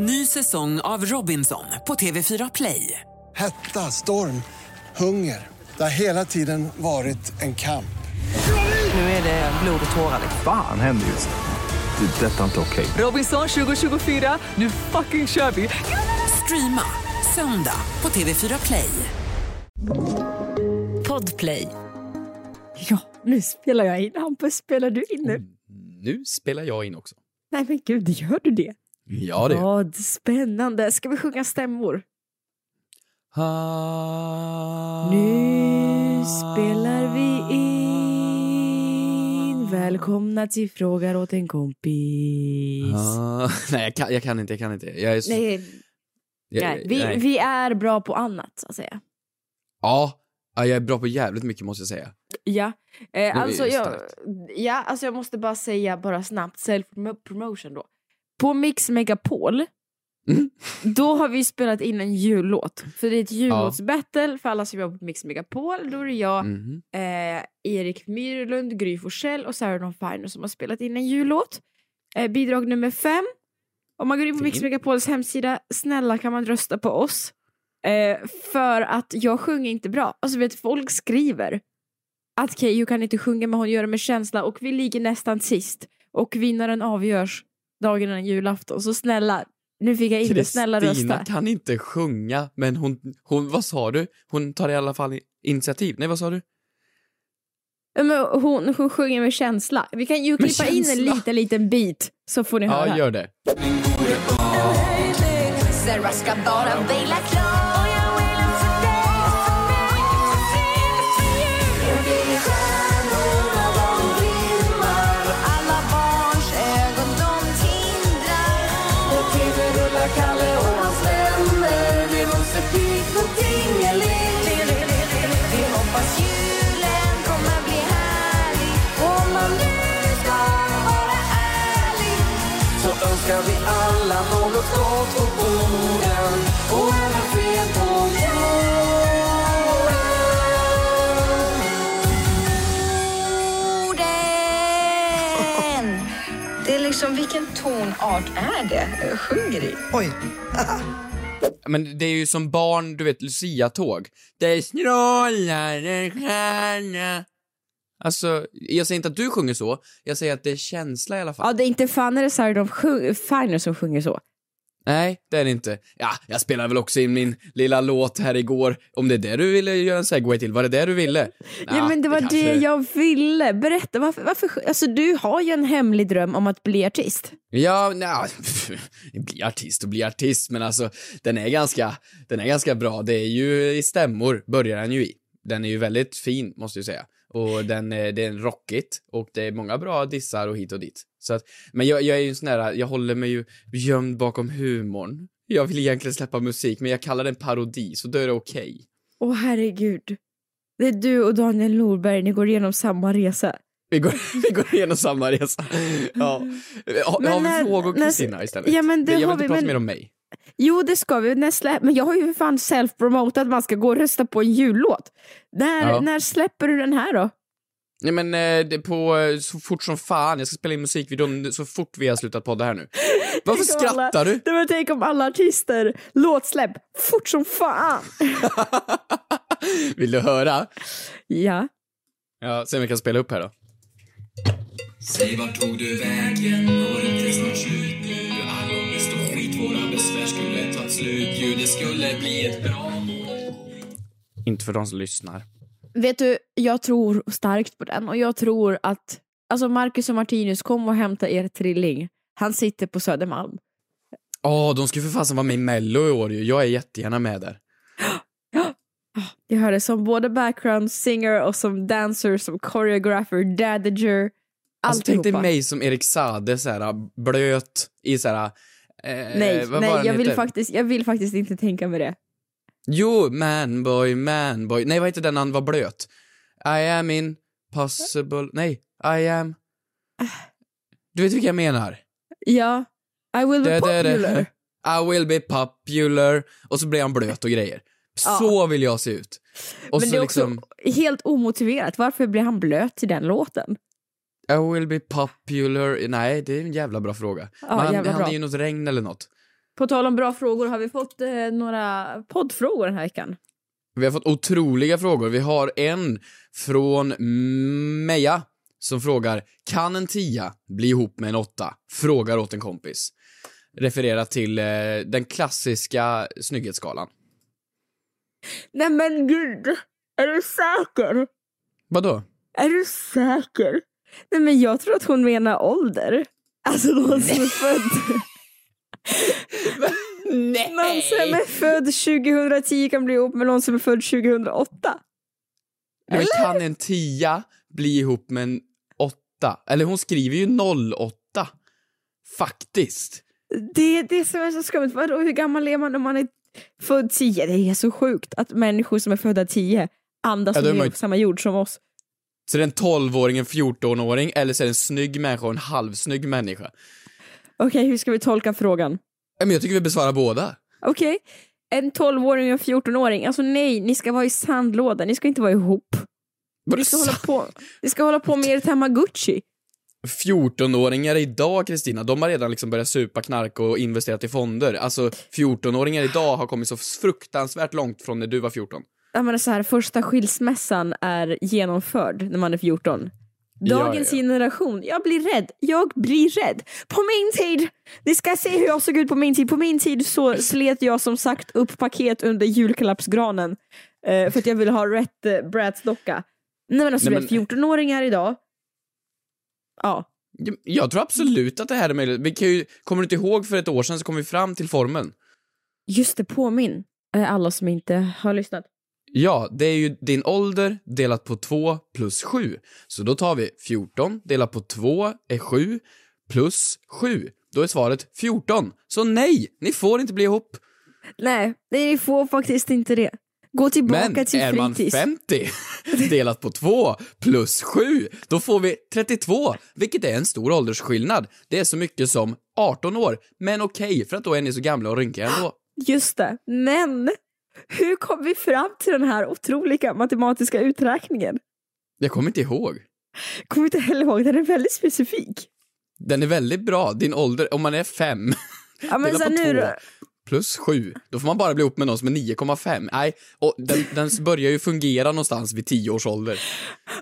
Ny säsong av Robinson på TV4 Play. Hetta, storm, hunger. Det har hela tiden varit en kamp. Nu är det blod och tårar. Fan händer just nu. Det. är Detta är inte okej. Robinson 2024, nu fucking kör vi! Streama söndag på TV4 Play. Podplay. Ja, nu spelar jag in. Hampus, spelar du in nu? Nu spelar jag in också. Nej men gud, gör du det? Ja, det gör Vad spännande. Ska vi sjunga stämmor? Ah. Nu spelar vi in. Välkomna till Frågar åt en kompis. Ah. Nej, jag kan, jag kan inte, jag kan inte. Jag är så... Nej, jag, nej, vi, nej. vi är bra på annat, så att säga. Ja, ja, jag är bra på jävligt mycket måste jag säga. Ja, eh, är alltså, det jag, ja, alltså jag måste bara säga bara snabbt self-promotion då. På Mix Megapol, Mm. då har vi spelat in en jullåt. För det är ett jullåtsbattle för alla som jobbar på Mix Megapol. Då är det jag, Mhm. eh, Erik Myrlund, Gry Forssell och Sarah Dawn Finer som har spelat in en jullåt. Eh, bidrag nummer fem. Om man går in på. Mix Megapols hemsida, snälla kan man rösta på oss. Eh, för att jag sjunger inte bra. Alltså vet folk skriver att Keyyo kan inte sjunga men hon gör det med känsla och vi ligger nästan sist. Och vinnaren avgörs dagen innan julafton. Så snälla, nu fick jag inte snälla Kristina rösta. kan inte sjunga, men hon, hon, vad sa du? Hon tar i alla fall initiativ. Nej, vad sa du? Men hon, hon sjunger med känsla. Vi kan ju Med klippa in en liten, liten bit så får ni höra. Ja, gör det. Sarah ska bara vila klar vilken tonart är det jag sjunger i? Oj, Men det är ju som barn, du vet, Lucia-tåg. Det strålar en stjärna. Alltså, jag säger inte att du sjunger så, jag säger att det är känsla i alla fall. Ja, det är inte fan är det Sarah Sjung- Finer som sjunger så. Nej, det är det inte. Ja, jag spelade väl också in min lilla låt här igår. Om det är det du ville göra en segway till, var det det du ville? Ja, men det var det, kanske- jag ville. Berätta, varför, varför... Alltså du har ju en hemlig dröm om att bli artist. Ja, nej, bli artist och bli artist, men alltså den är ganska, den är ganska bra. Det är ju i stämmor, börjar den ju i. Den är ju väldigt fin, måste jag säga. Och den, är- det är rockigt, och det är många bra dissar och hit och dit. Så att, men jag, jag är ju sån där, jag håller mig ju gömd bakom humorn. Jag vill egentligen släppa musik, men jag kallar det en parodi, så då är det okej. Åh herregud. Det är du och Daniel Norberg, ni går igenom samma resa. Vi går, vi går igenom samma resa. Ja. Har, Men har vi när- frågor Kristina istället? Ja, men det jag vill har inte vi, prata men- mer om mig. Jo, det ska vi. När slä... Men jag har ju för fan self-promotat att man ska gå och rösta på en jullåt. När, Ja. när släpper du den här då? Nej men eh, det på eh, så fort som fan, jag ska spela in musikvideon så fort vi har slutat podda här nu. Varför Tänk om alla- skrattar du? Nej, men tänk om alla artister, låtsläpp, fort som fan. Vill du höra? Ja. Ja, se om vi kan spela upp här då. Säg vart tog du vägen? Det inte snart slut slut ju Det skulle bli ett bra Inte för de som lyssnar. Vet du, jag tror starkt på den och jag tror att alltså Marcus och Martinus, kom och hämta er trilling. Han sitter på Södermalm. Åh, de ska ju för fasen vara med i mello i år ju. Jag är jättegärna med där. Jag hör det som både background singer och som dancer, som choreographer, dadager. Alltså tänk dig alltihopa. mig som Erik Sade, såhär blöt i såhär... Eh, Nej, vad nej jag, vill faktiskt, jag vill faktiskt inte tänka mig det. Jo, manboy, manboy. Nej, vad heter den han var blöt? I am impossible... Nej, I am... Du vet vilka jag menar? Ja, I will be popular. I will be popular. Och så blir han blöt och grejer. Så vill jag se ut. Och Men det är också liksom... helt omotiverat. Varför blir han blöt till den låten? I will be popular. Nej, det är en jävla bra fråga. Ja, Men han, jävla bra. är ju något regn eller något. På tal om bra frågor, har vi fått eh, några poddfrågor den här veckan? Vi har fått otroliga frågor. Vi har en från Meja som frågar Kan en tia bli ihop med en åtta? Frågar åt en kompis. Refererar till eh, den klassiska snygghetsskalan. Nej men gud, är du säker? Vadå? Är du säker? Nej men jag tror att hon menar ålder. Alltså någon som är född... Nej! Någon som är född 2010 kan bli ihop med någon som är född 2008. Men kan en tia bli ihop med en åtta? Eller hon skriver ju 08. Faktiskt. Det är det som är så skumt. Vadå, hur gammal är man när man är född 10? Det är så sjukt att människor som är födda 10 andas Ja, och lever på samma jord som oss. Så det är en 12-åring, en 14-åring eller så är det en snygg människa och en halvsnygg människa. Okej, hur ska vi tolka frågan? Men jag tycker vi besvarar båda. Okej, en 12-åring och en 14-åring. Alltså nej, ni ska vara i sandlådan, ni ska inte vara ihop. Ni ska hålla på, ni ska hålla på med er Tamagotchi. 14-åringar idag, Kristina, de har redan liksom börjat supa, knarka och investerat i fonder. Alltså, 14-åringar idag har kommit så fruktansvärt långt från när du var 14. Menar så här, första skilsmässan är genomförd när man är 14. Dagens Ja, ja. generation, jag blir rädd. Jag blir rädd. På min tid, ni ska se hur jag såg ut på min tid. På min tid så slet jag som sagt upp paket under julklappsgranen. Eh, för att jag ville ha rätt eh, Bratz-docka. Nej men alltså Nej, vet, 14-åringar idag. Ja. Ja, Jag tror absolut att det här är möjligt. Vi kan ju, kommer du inte ihåg för ett år sedan så kom vi fram till formeln. Just det, påminn. Eh, Alla som inte har lyssnat. Ja, det är ju din ålder delat på 2 plus 7. Så då tar vi 14 delat på 2 är 7 plus 7. Då är svaret 14. Så nej, ni får inte bli ihop. Nej, nej, ni får faktiskt inte det. Gå tillbaka Men till är man fritids. 50 delat på 2 plus 7, då får vi 32, vilket är en stor åldersskillnad. Det är så mycket som 18 år, men okej, för att då är ni så gamla och rynkiga ändå. Just det, men hur kom vi fram till den här otroliga matematiska uträkningen? Jag kommer inte ihåg. Kommer inte heller ihåg, den är väldigt specifik. Den är väldigt bra, din ålder, om man är 5 Ja, men på nu 2 då. plus 7, då får man bara bli ihop med någon som är 9,5. Nej, och den, den börjar ju fungera någonstans vid 10 års ålder.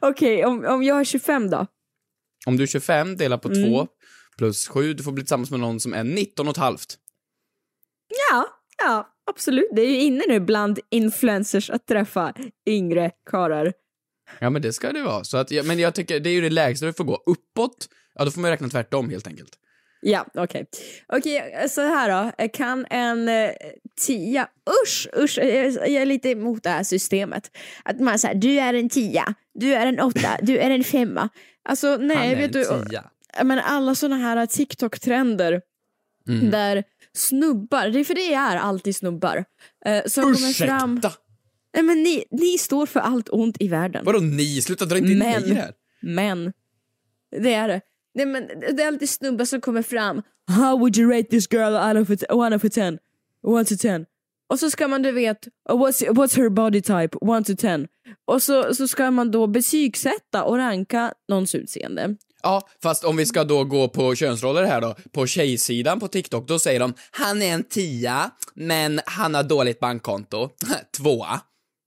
Okej, om, om jag är 25 då? Om du är 25 delat på 2 Mm. plus 7, du får bli tillsammans med någon som är 19 och ett halvt. Ja, ja, absolut. Det är ju inne nu bland influencers att träffa yngre karlar. Ja men det ska det vara. Så att, ja, men jag tycker det är ju det lägsta du får gå. Uppåt, ja då får man räkna tvärtom helt enkelt. Ja, okej. Okej, så här då. Kan en eh, tia... Usch, usch. Jag, jag är lite emot det här systemet. Att man säger du är en tia, du är en åtta, du är en femma. Alltså nej, vet du. jag menar, alla såna här TikTok-trender Mm. där snubbar, det är för det är alltid snubbar, eh, som kommer fram... Ursäkta! Nej, men ni, ni står för allt ont i världen. Vadå ni? Sluta dra inte in mig i det här. Men, det är det. Nej, men det är alltid snubbar som kommer fram. How would you rate this girl out of one of a ten? One to ten. Och så ska man du vet, what's, what's her body type? One to ten. Och så, så ska man då betygsätta och ranka någons utseende. Ja, fast om vi ska då gå på könsroller här då, på tjejsidan på TikTok, då säger de han är en tia, men han har dåligt bankkonto. Tvåa.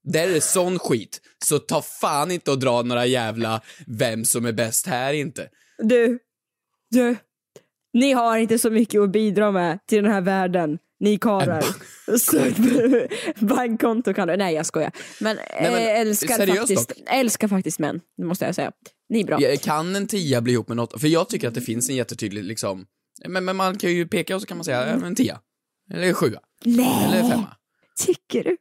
Där är det sån skit, så ta fan inte och dra några jävla vem som är bäst här inte. Du, du, ni har inte så mycket att bidra med till den här världen. Ni karlar. Bankkonto kan du. Nej jag skojar. Men, men, eh, älskar, faktiskt, älskar faktiskt män. Det måste jag säga. Ni är bra. Ja, Kan en tia bli ihop med något? För jag tycker att det finns en jättetydlig liksom, men, men man kan ju peka och så kan man säga, ja, en tia. Eller sjua. Nej, Eller femma. tycker du?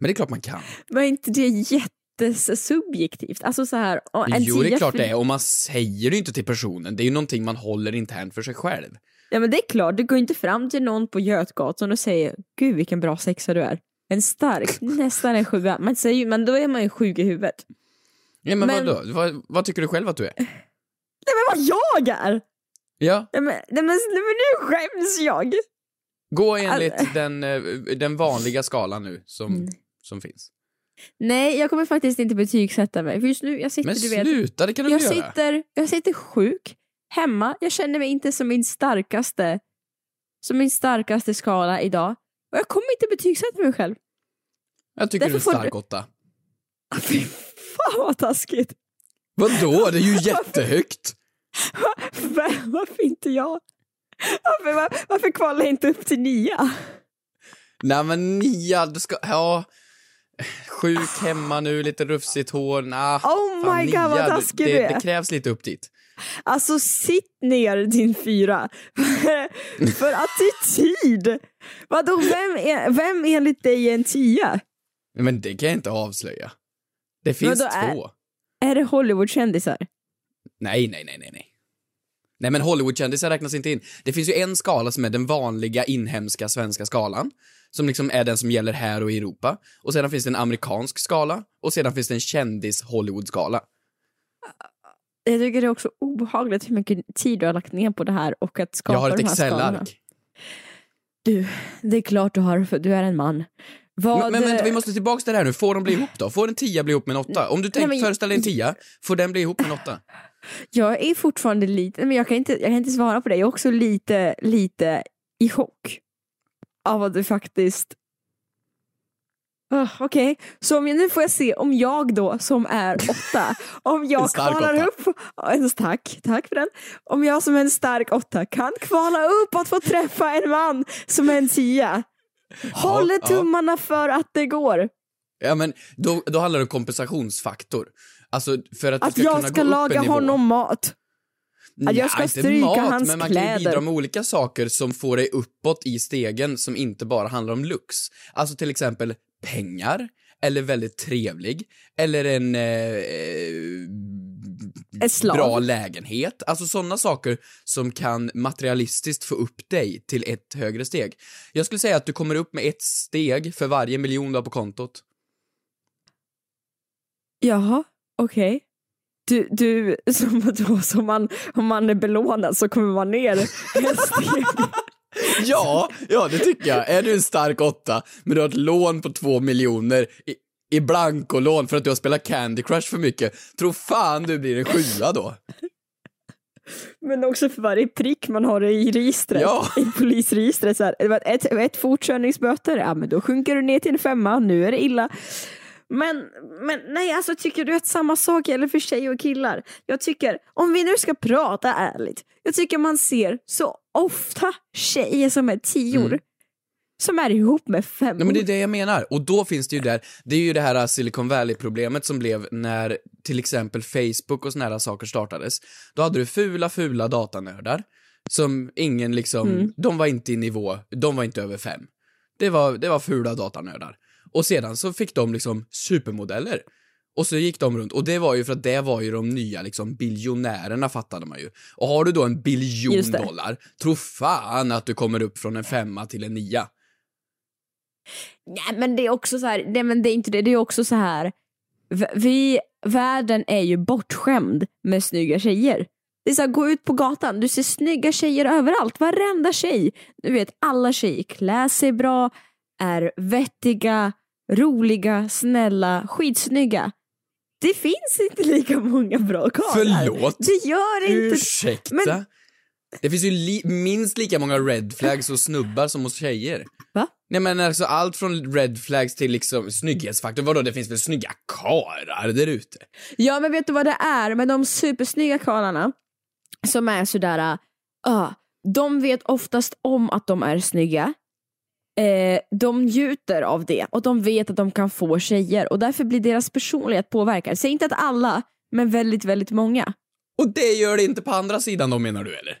Men det är klart man kan. Var inte det jättesubjektivt? Alltså så här, en jo, det är klart för- det är. Och man säger det ju inte till personen. Det är ju någonting man håller internt för sig själv. Ja men det är klart, du går inte fram till någon på Götgatan och säger Gud vilken bra sexa du är. En stark, nästan en sjua. Man säger men då är man ju sjuk i huvudet. Ja, men, Men- vadå? Vad, vad tycker du själv att du är? Nej men vad jag är! Ja, Nej men, nej, men, nu skäms jag! gå enligt All- den, eh, den vanliga skalan nu som, Mm. som finns. Nej, jag kommer faktiskt inte betygsätta mig. För just nu, jag sitter, Men du vet, sluta, det kan du jag göra? sitter, jag sitter sjuk hemma. Jag känner mig inte som min starkaste som min starkaste skala idag. Och jag kommer inte betygsätta mig själv. Jag tycker du är en Därför stark åtta. Fan vad taskigt. Vadå? Det är ju jättehögt. Var- Varför inte jag? Varför, var, varför kvalar jag inte upp till nia? Nej men nia, du ska, ja. Sjuk hemma nu, lite rufsigt hår, nah. Oh fan, my God, vad taskig det, du är. det krävs lite upp dit. Alltså sitt ner din fyra. För attityd! Vadå, vem, är, vem enligt dig är en tia? Men det kan jag inte avslöja. Det finns är- två. Är det Hollywoodkändisar? Nej, nej, nej, nej, nej. Nej men Hollywoodkändisar räknas inte in. Det finns ju en skala som är den vanliga inhemska svenska skalan. Som liksom är den som gäller här och i Europa. Och sedan finns det en amerikansk skala. Och sedan finns det en kändis Hollywood-skala. Jag tycker det är också obehagligt hur mycket tid du har lagt ner på det här och att skapa Jag har ett de här skalorna. Excel-ark. Du, det är klart du har, för du är en man. Vad, Men, men vänta, vi måste tillbaka till det här nu. Får de bli ihop då? Får en tia bli ihop med en åtta? Om du tänker, men- föreställ dig en tia, får den bli ihop med en åtta? Jag är fortfarande lite, men jag kan inte, jag kan inte svara på det. Jag är också lite, lite i chock av att det faktiskt Uh, Okej, så om jag, nu får jag se om jag då som är åtta, om jag kvalar åtta. upp, tack, tack för den. Om jag som är en stark åtta kan kvala upp att få träffa en man som är en tia. Håller ja. tummarna för att det går. Ja men då, då handlar det om kompensationsfaktor. Alltså för att Att ska jag ska laga honom mat. att jag ska stryka mat, hans men man kan ju kläder. bidra med olika saker som får dig uppåt i stegen som inte bara handlar om lux. Alltså till exempel pengar, eller väldigt trevlig, eller en eh, slav. Bra lägenhet. Alltså sådana saker som kan materialistiskt få upp dig till ett högre steg. Jag skulle säga att du kommer upp med ett steg för varje miljon du har på kontot. Jaha, okej. Du, du som, då, som man, om man är belånad så kommer man ner en steg. Ja, ja det tycker jag. Är du en stark åtta, men du har ett lån på två miljoner i, blankolån för att du har spelat Candy Crush för mycket, tro fan du blir en sjua då. Men också för varje prick man har i registret, Ja. i polisregistret. Så här, ett, ett fortkörningsböter, ja men då sjunker du ner till en femma, nu är det illa. Men, men nej, alltså tycker du att samma sak gäller för tjejer och killar? Jag tycker, om vi nu ska prata ärligt, jag tycker man ser så ofta tjejer som är tior Mm. Som är ihop med femmor. Nej men det är det jag menar. Och då finns det ju där, det är ju det här Silicon Valley-problemet som blev när till exempel Facebook och såna här saker startades. Då hade du fula, fula datanördar som ingen liksom, Mm. de var inte i nivå, de var inte över fem. Det var, det var fula datanördar. Och sedan så fick de liksom supermodeller. Och så gick de runt, och det var ju för att det var ju de nya liksom biljonärerna fattade man ju. Och har du då en biljon dollar, tro fan att du kommer upp från en femma till en nia. Nej men det är också så här, nej men det är inte det, det är också så här. Vi, världen är ju bortskämd med snygga tjejer. Det är så här, gå ut på gatan, du ser snygga tjejer överallt, varenda tjej. Du vet, alla tjejer klär sig bra, är vettiga, roliga, snälla, skitsnygga. Det finns inte lika många bra karlar. Förlåt? Det gör inte... Ursäkta? Men- Det finns ju li- minst lika många red flags hos snubbar som hos tjejer. Va? Nej men alltså allt från red flags till liksom snygghetsfaktor, vadå det finns väl snygga karlar där ute? Ja men vet du vad det är med de supersnygga karlarna som är sådär, uh, de vet oftast om att de är snygga. Eh, de njuter av det och de vet att de kan få tjejer och därför blir deras personlighet påverkad. Säg inte att alla, men väldigt, väldigt många. Och det gör det inte på andra sidan då menar du eller?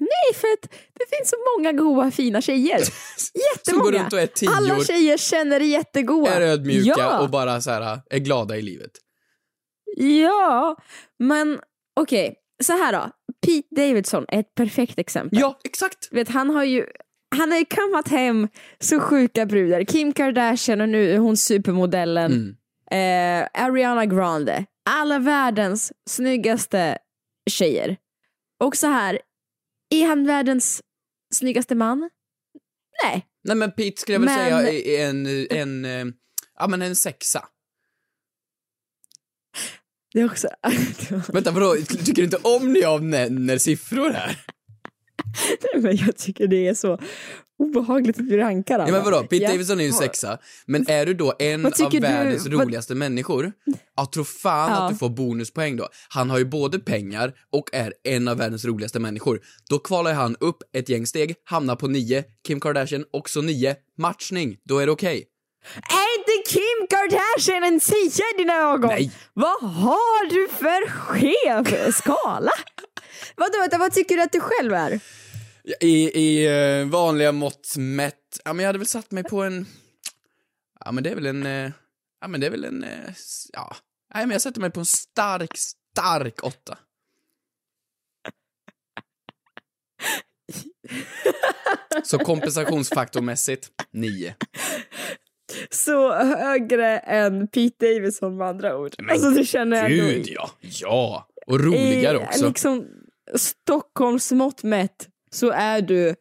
Nej, för att det finns så många goa fina tjejer. Som går Jättemånga. runt och är tio Alla tjejer känner det jättegoda. är ödmjuka ja. och bara så här är glada i livet. Ja, men okej, så här då. Pete Davidson är ett perfekt exempel. Ja, exakt! vet, han har ju han har ju kammat hem så sjuka brudar. Kim Kardashian och nu är hon supermodellen. Mm. Eh, Ariana Grande. Alla världens snyggaste tjejer. Och så här, är han världens snyggaste man? Nej. Nej men Pete skulle jag väl Men- säga är en, en, eh, ja men en sexa. Det är också... Vänta vadå, tycker du inte om när jag nämner siffror här? Nej, men jag tycker det är så obehagligt att vi rankar alla. Ja men vadå, Pete Ja. Davidson är ju sexa, men är du då en Vad av du- världens vad- roligaste människor, ja tro fan Ja. att du får bonuspoäng då. Han har ju både pengar och är en av världens roligaste människor. Då kvalar han upp ett gäng steg, hamnar på nio, Kim Kardashian också nio, matchning, då är det okej. Är inte Kim Kardashian en tia i dina ögon? Nej. Vad har du för skev skala? Vadå, vänta, vad tycker du att du själv är? I, i eh, vanliga mått mätt, ja men jag hade väl satt mig på en, ja men det är väl en, eh, ja men det är väl en, eh, ja, nej men jag sätter mig på en stark, stark åtta. Så kompensationsfaktormässigt, nio. Så högre än Pete Davidson med andra ord. alltså det känner jag Gud ja, ja! Och roligare i, också. liksom Stockholms mått mätt så är du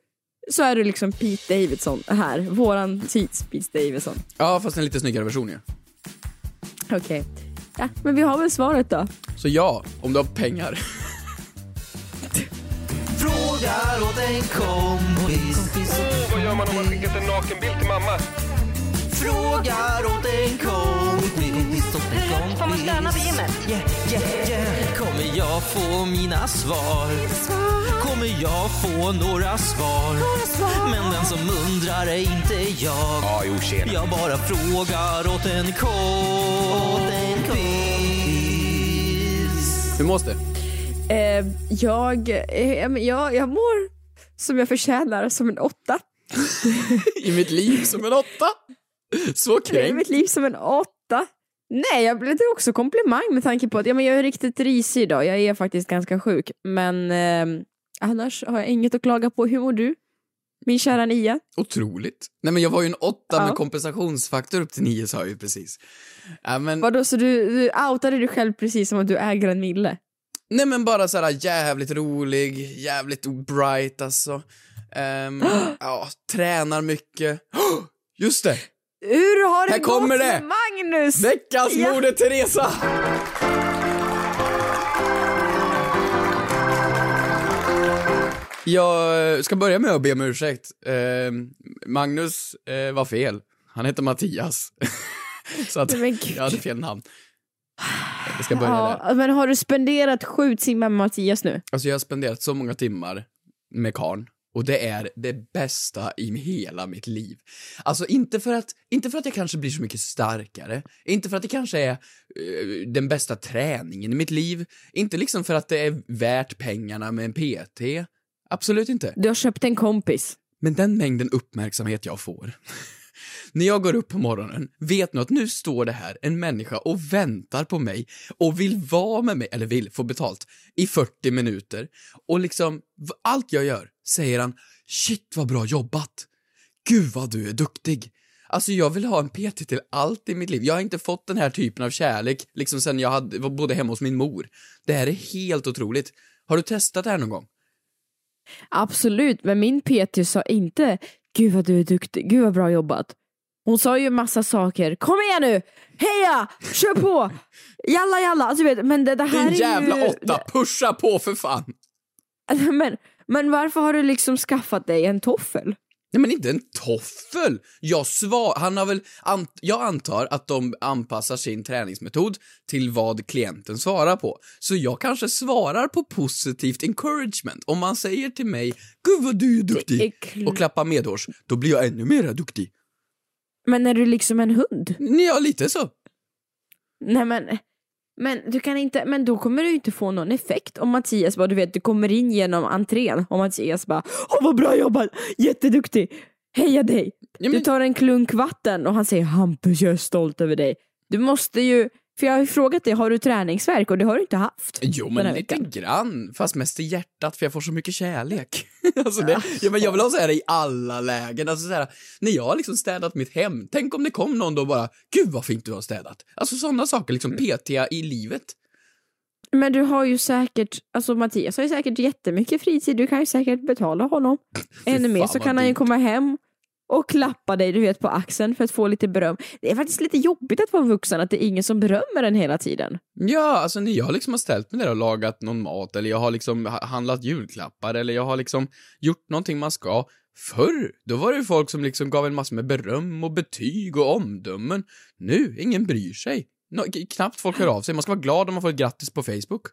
så är du liksom Pete Davidson här, våran tids Pete Davidson. Ja, fast en lite snyggare version ju. Okej. Ja, men vi har väl svaret då. Så ja, om du har pengar. Frågar åt en kompis. Vad gör man om man skickat en nakenbild till mamma? Frågar åt en kompis. Får man stöna på gymmet? Yeah, yeah, yeah. Kommer jag få mina svar? Kommer jag få några svar? Men den som undrar är inte jag. Ja, jo tjena. Jag bara frågar åt en kompis. Hur mås det? Eh, jag, eh, jag, jag mår som jag förtjänar, som en åtta. I mitt liv som en åtta? Så kränkt. mitt liv som en åtta. Nej, jag blev det också komplimang med tanke på att ja, men jag är riktigt risig idag. Jag är faktiskt ganska sjuk. Men eh, annars har jag inget att klaga på. Hur mår du? Min kära Nia? Otroligt. Nej men jag var ju en åtta Ja. med kompensationsfaktor upp till nio sa jag ju precis. Ja, men, Vadå, så du, du outade dig själv precis som att du äger en mille? nej men bara såhär jävligt rolig, jävligt bright alltså. Ehm, ja, tränar mycket. Just det! Hur har det Här kommer gått det! med Magnus? Veckans Ja. Moder Teresa! Jag ska börja med att be om ursäkt. Eh, Magnus eh, var fel. Han heter Mattias. Så att Nej, men gud. jag hade fel namn. Jag ska börja där. Ja, men har du spenderat sju timmar med Mattias nu? Alltså jag har spenderat så många timmar med karn och det är det bästa i hela mitt liv. Alltså inte för att, inte för att jag kanske blir så mycket starkare, inte för att det kanske är eh, den bästa träningen i mitt liv, inte liksom för att det är värt pengarna med en PT. Absolut inte. Du har köpt en kompis. Men den mängden uppmärksamhet jag får. När jag går upp på morgonen, vet nu att nu står det här en människa och väntar på mig och vill vara med mig, eller vill få betalt, i 40 minuter. Och liksom, allt jag gör säger han, shit vad bra jobbat. Gud vad du är duktig. Alltså jag vill ha en PT till allt i mitt liv. Jag har inte fått den här typen av kärlek, liksom sen jag hade, bodde hemma hos min mor. Det här är helt otroligt. Har du testat det här någon gång? Absolut, men min PT sa inte Gud vad du är duktig, gud vad bra jobbat. Hon sa ju massa saker. Kom igen nu! Heja! Kör på! Jalla jalla! Alltså, vet, men det, det här Din är jävla ju... åtta, pusha på för fan! Men, men varför har du liksom skaffat dig en toffel? Nej men inte en toffel! Jag svar, han har väl, ant, jag antar att de anpassar sin träningsmetod till vad klienten svarar på. Så jag kanske svarar på positivt encouragement. Om man säger till mig, gud vad du är duktig, är kl- och klappar medhårs, då blir jag ännu mer duktig. Men är du liksom en hund? Ja, lite så. Nej men, men du kan inte, men då kommer du inte få någon effekt om Mattias bara, du vet, du kommer in genom entrén och Mattias bara, åh vad bra jobbat, jätteduktig, heja dig. Ja, Du men, tar en klunk vatten och han säger, Hampus jag är stolt över dig. Du måste ju, för jag har ju frågat dig, har du träningsverk och det har du inte haft. jo men lite veckan. grann, fast mest i hjärtat för jag får så mycket kärlek. alltså det, ja, men jag vill ha så här i alla lägen, alltså så här, när jag har liksom städat mitt hem, tänk om det kom någon då och bara, gud vad fint du har städat. Alltså sådana saker, liksom Mm. petiga i livet. Men du har ju säkert, alltså Mattias har ju säkert jättemycket fritid, du kan ju säkert betala honom. Ännu mer så kan han ju komma hem och klappa dig du vet, på axeln för att få lite beröm. Det är faktiskt lite jobbigt att vara vuxen, att det är ingen som berömmer en hela tiden. Ja, alltså när jag liksom har ställt mig där och lagat någon mat eller jag har liksom ha- handlat julklappar eller jag har liksom gjort någonting man ska. Förr, då var det ju folk som liksom gav en massa med beröm och betyg och omdömen. Nu, ingen bryr sig. K- knappt folk hör av sig. Man ska vara glad om man får ett grattis på Facebook.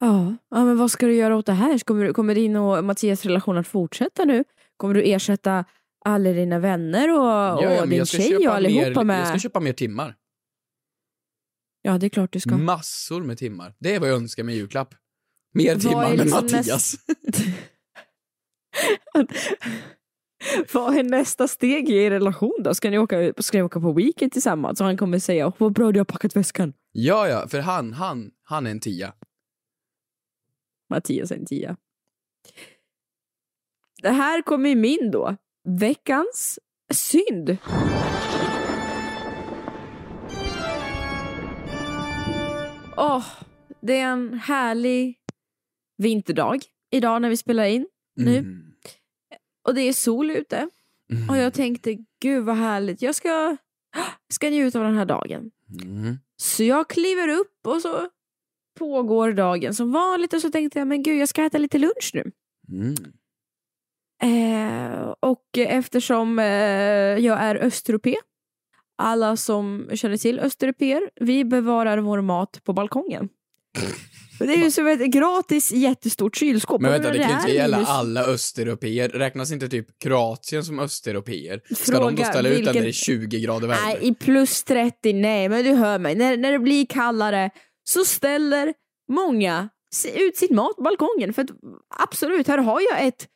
Ja, ja men vad ska du göra åt det här? Kommer, kommer din och Mattias relation att fortsätta nu? Kommer du ersätta alla dina vänner och, Ja, ja, och din tjej och allihopa mer, med? Jag ska köpa mer timmar. Ja, det är klart du ska. Massor med timmar. Det är vad jag önskar med julklapp. Mer Vad timmar är med liksom Mattias. Vad är nästa steg i er relation då? Ska ni åka, ska ni åka på weekend tillsammans? Och han kommer säga "Åh, vad bra du har packat väskan. Ja, ja, för han, han, han är en tia. Mattias är en tia. Det här kommer min då. Veckans synd. Åh, det är en härlig vinterdag idag när vi spelar in nu. Mm. Och det är sol ute. Och jag tänkte, gud vad härligt. Jag ska, ska njuta av den här dagen. Mm. Så jag kliver upp och så pågår dagen som vanligt och så tänkte jag, men gud jag ska äta lite lunch nu. Eftersom eh, jag är östeuropé, alla som känner till östeuropeer, vi bevarar vår mat på balkongen. Det är ju som ett gratis jättestort kylskåp. Men vänta, det kan ju inte gälla minus- alla östeuropeer. Räknas inte typ Kroatien som östeuropeer? Ska Fråga de då ställa ut den vilken- när det är 20 grader värme? Nej, i plus 30, nej men du hör mig. När, när det blir kallare så ställer många ut sin mat på balkongen. För att, absolut, här har jag ett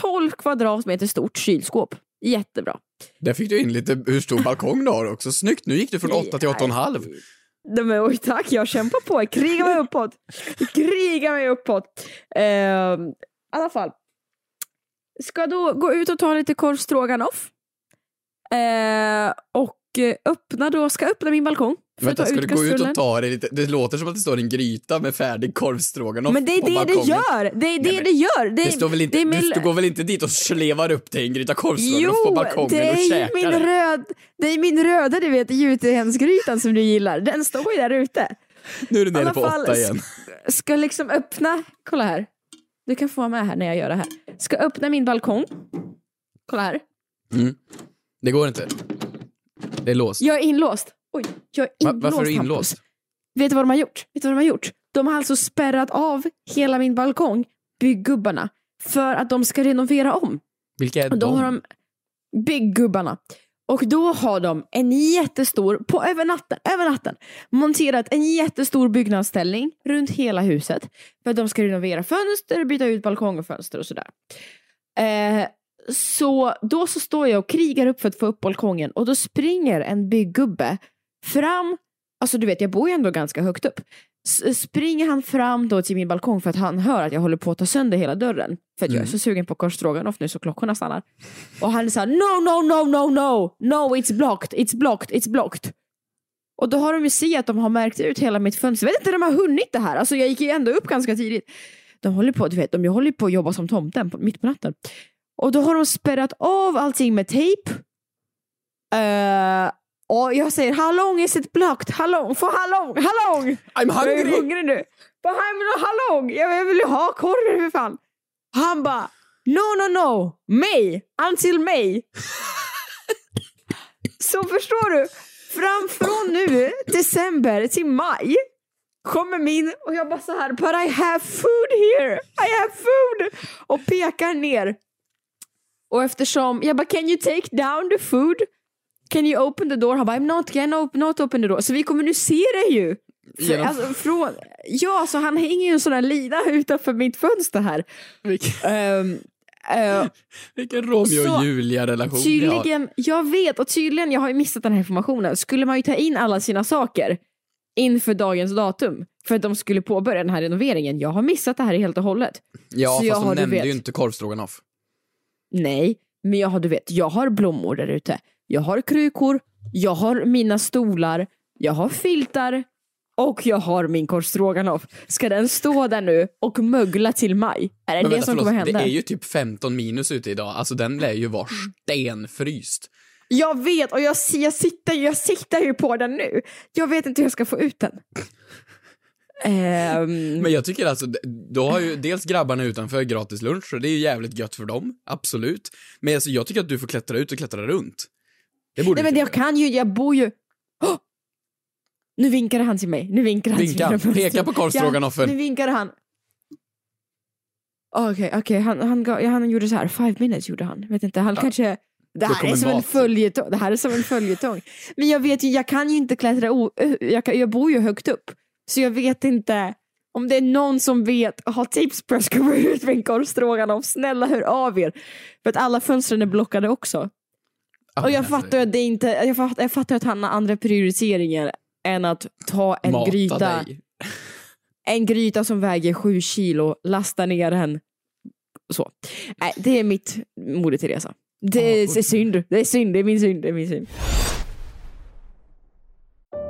12 kvadratmeter stort kylskåp. Jättebra. Där fick du in lite hur stor balkong du har också. Snyggt, nu gick du från Nej, 8 till 8,5. Nej, men oj tack, jag kämpar på. Jag krigar mig uppåt. Jag krigar mig uppåt. Ehm, I alla fall. Ska då gå ut och ta lite korv stroganoff. Eh, och eh, öppna då, ska öppna min balkong. För Vänta, ska du gå ut och ta det lite? Det låter som att det står en gryta med färdig korvstroganoff Men det är det det gör! Det är det Nej, det gör! Det, Det står väl inte, det är min, du, går väl inte dit och slevar upp dig en gryta korvstroganoff på balkongen det och är, käkar min det? röd, det är min röda du vet, jutehensgrytan som du gillar. Den står ju där ute. Nu är du I nere på fall, åtta igen. Ska liksom öppna, kolla här. Du kan få vara med här när jag gör det här. Ska öppna min balkong. Kolla här. Mm. Det går inte. Det är låst. Jag är inlåst. Oj, jag är Va, inlåst varför är du Hampus. inlåst? Vet du vad de har gjort? Vet du vad de har gjort? De har alltså spärrat av hela min balkong, bygggubbarna, för att de ska renovera om. Vilka är då de? har de bygggubbarna. Och då har de en jättestor, på över natten, över natten, monterat en jättestor byggnadsställning runt hela huset. För att de ska renovera fönster, byta ut balkong och fönster och sådär. Eh, så då så står jag och krigar upp för att få upp balkongen och då springer en bygggubbe fram, alltså du vet jag bor ju ändå ganska högt upp. S- springer han fram då till min balkong för att han hör att jag håller på att ta sönder hela dörren. För att jag är Mm. så sugen på korv stroganoff nu så klockorna stannar. Och han sa no, no, no, no, no, no, it's blocked, it's blocked, it's blocked. Och då har de ju sett att de har märkt ut hela mitt fönster. Jag vet inte de har hunnit det här. Alltså jag gick ju ändå upp ganska tidigt. De håller på, du vet, de håller på att jobba som tomten på, mitt på natten. Och då har de spärrat av allting med tejp. Eh, och jag säger how long is it blocked? How long? For how long? How long? I'm Jag är hungry! hungrig nu. But I'm how long? Jag jag vill ju ha korven för fan. Han bara no no no, May, until May. Så förstår du, fram från nu, december till maj kommer min och jag bara så här, but I have food here, I have food och pekar ner. Och eftersom, jag bara can you take down the food? Can you open the door? Han bara I'm not, can op- not open the door. Så vi kommunicerar ju. För, alltså, från, ja, så han hänger ju en sån här lina utanför mitt fönster här. Vilken, Ehm, eh, vilken Romeo och Julia-relation. Tydligen, jag vet och tydligen, jag har ju missat den här informationen, skulle man ju ta in alla sina saker inför dagens datum för att de skulle påbörja den här renoveringen. Jag har missat det här helt och hållet. Ja, Så jag fast har, de nämnde vet- ju inte korvstroganoff. Nej, men jag har, du vet, jag har blommor där ute. Jag har krukor, jag har mina stolar, jag har filtar, och jag har min korv stroganoff. Ska den stå där nu och mögla till maj? Är det Men det vänta, som kommer förlåt, hända? Det är ju typ 15 minus ute idag, alltså den lär ju vara stenfryst. Jag vet och jag, jag, sitter, jag sitter ju på den nu. Jag vet inte hur jag ska få ut den. Ehm, Men jag tycker alltså, då har ju dels grabbarna utanför gratis lunch, och det är ju jävligt gött för dem, absolut. Men alltså jag tycker att du får klättra ut och klättra runt. Det borde nej men jag kan ju, jag bor ju... Åh! Nu vinkade han till mig. Nu vinkade han Vinka. till mig. Peka på korvstroganoffen. Ja, nu vinkade han. Okej, okej, han, han, gav- ja, han gjorde så här, five minutes gjorde han. Vet inte, han kanske... Det här, är som en följetong, det här är som en följetong. Men jag vet ju, jag kan ju inte klättra, o, jag, kan, jag bor ju högt upp. Så jag vet inte om det är någon som vet och har tips på hur jag ska gå ut en korvstroganoff. Snälla hör av er. För att alla fönstren är blockade också. Och jag fattar ju att det inte, jag fattar, jag fattar att han har andra prioriteringar än att ta en Mata gryta. dig. En gryta som väger sju kilo, lasta ner den. Så. Det är mitt Moder Teresa. Det är, synd, det är synd, det är min synd, det är min synd.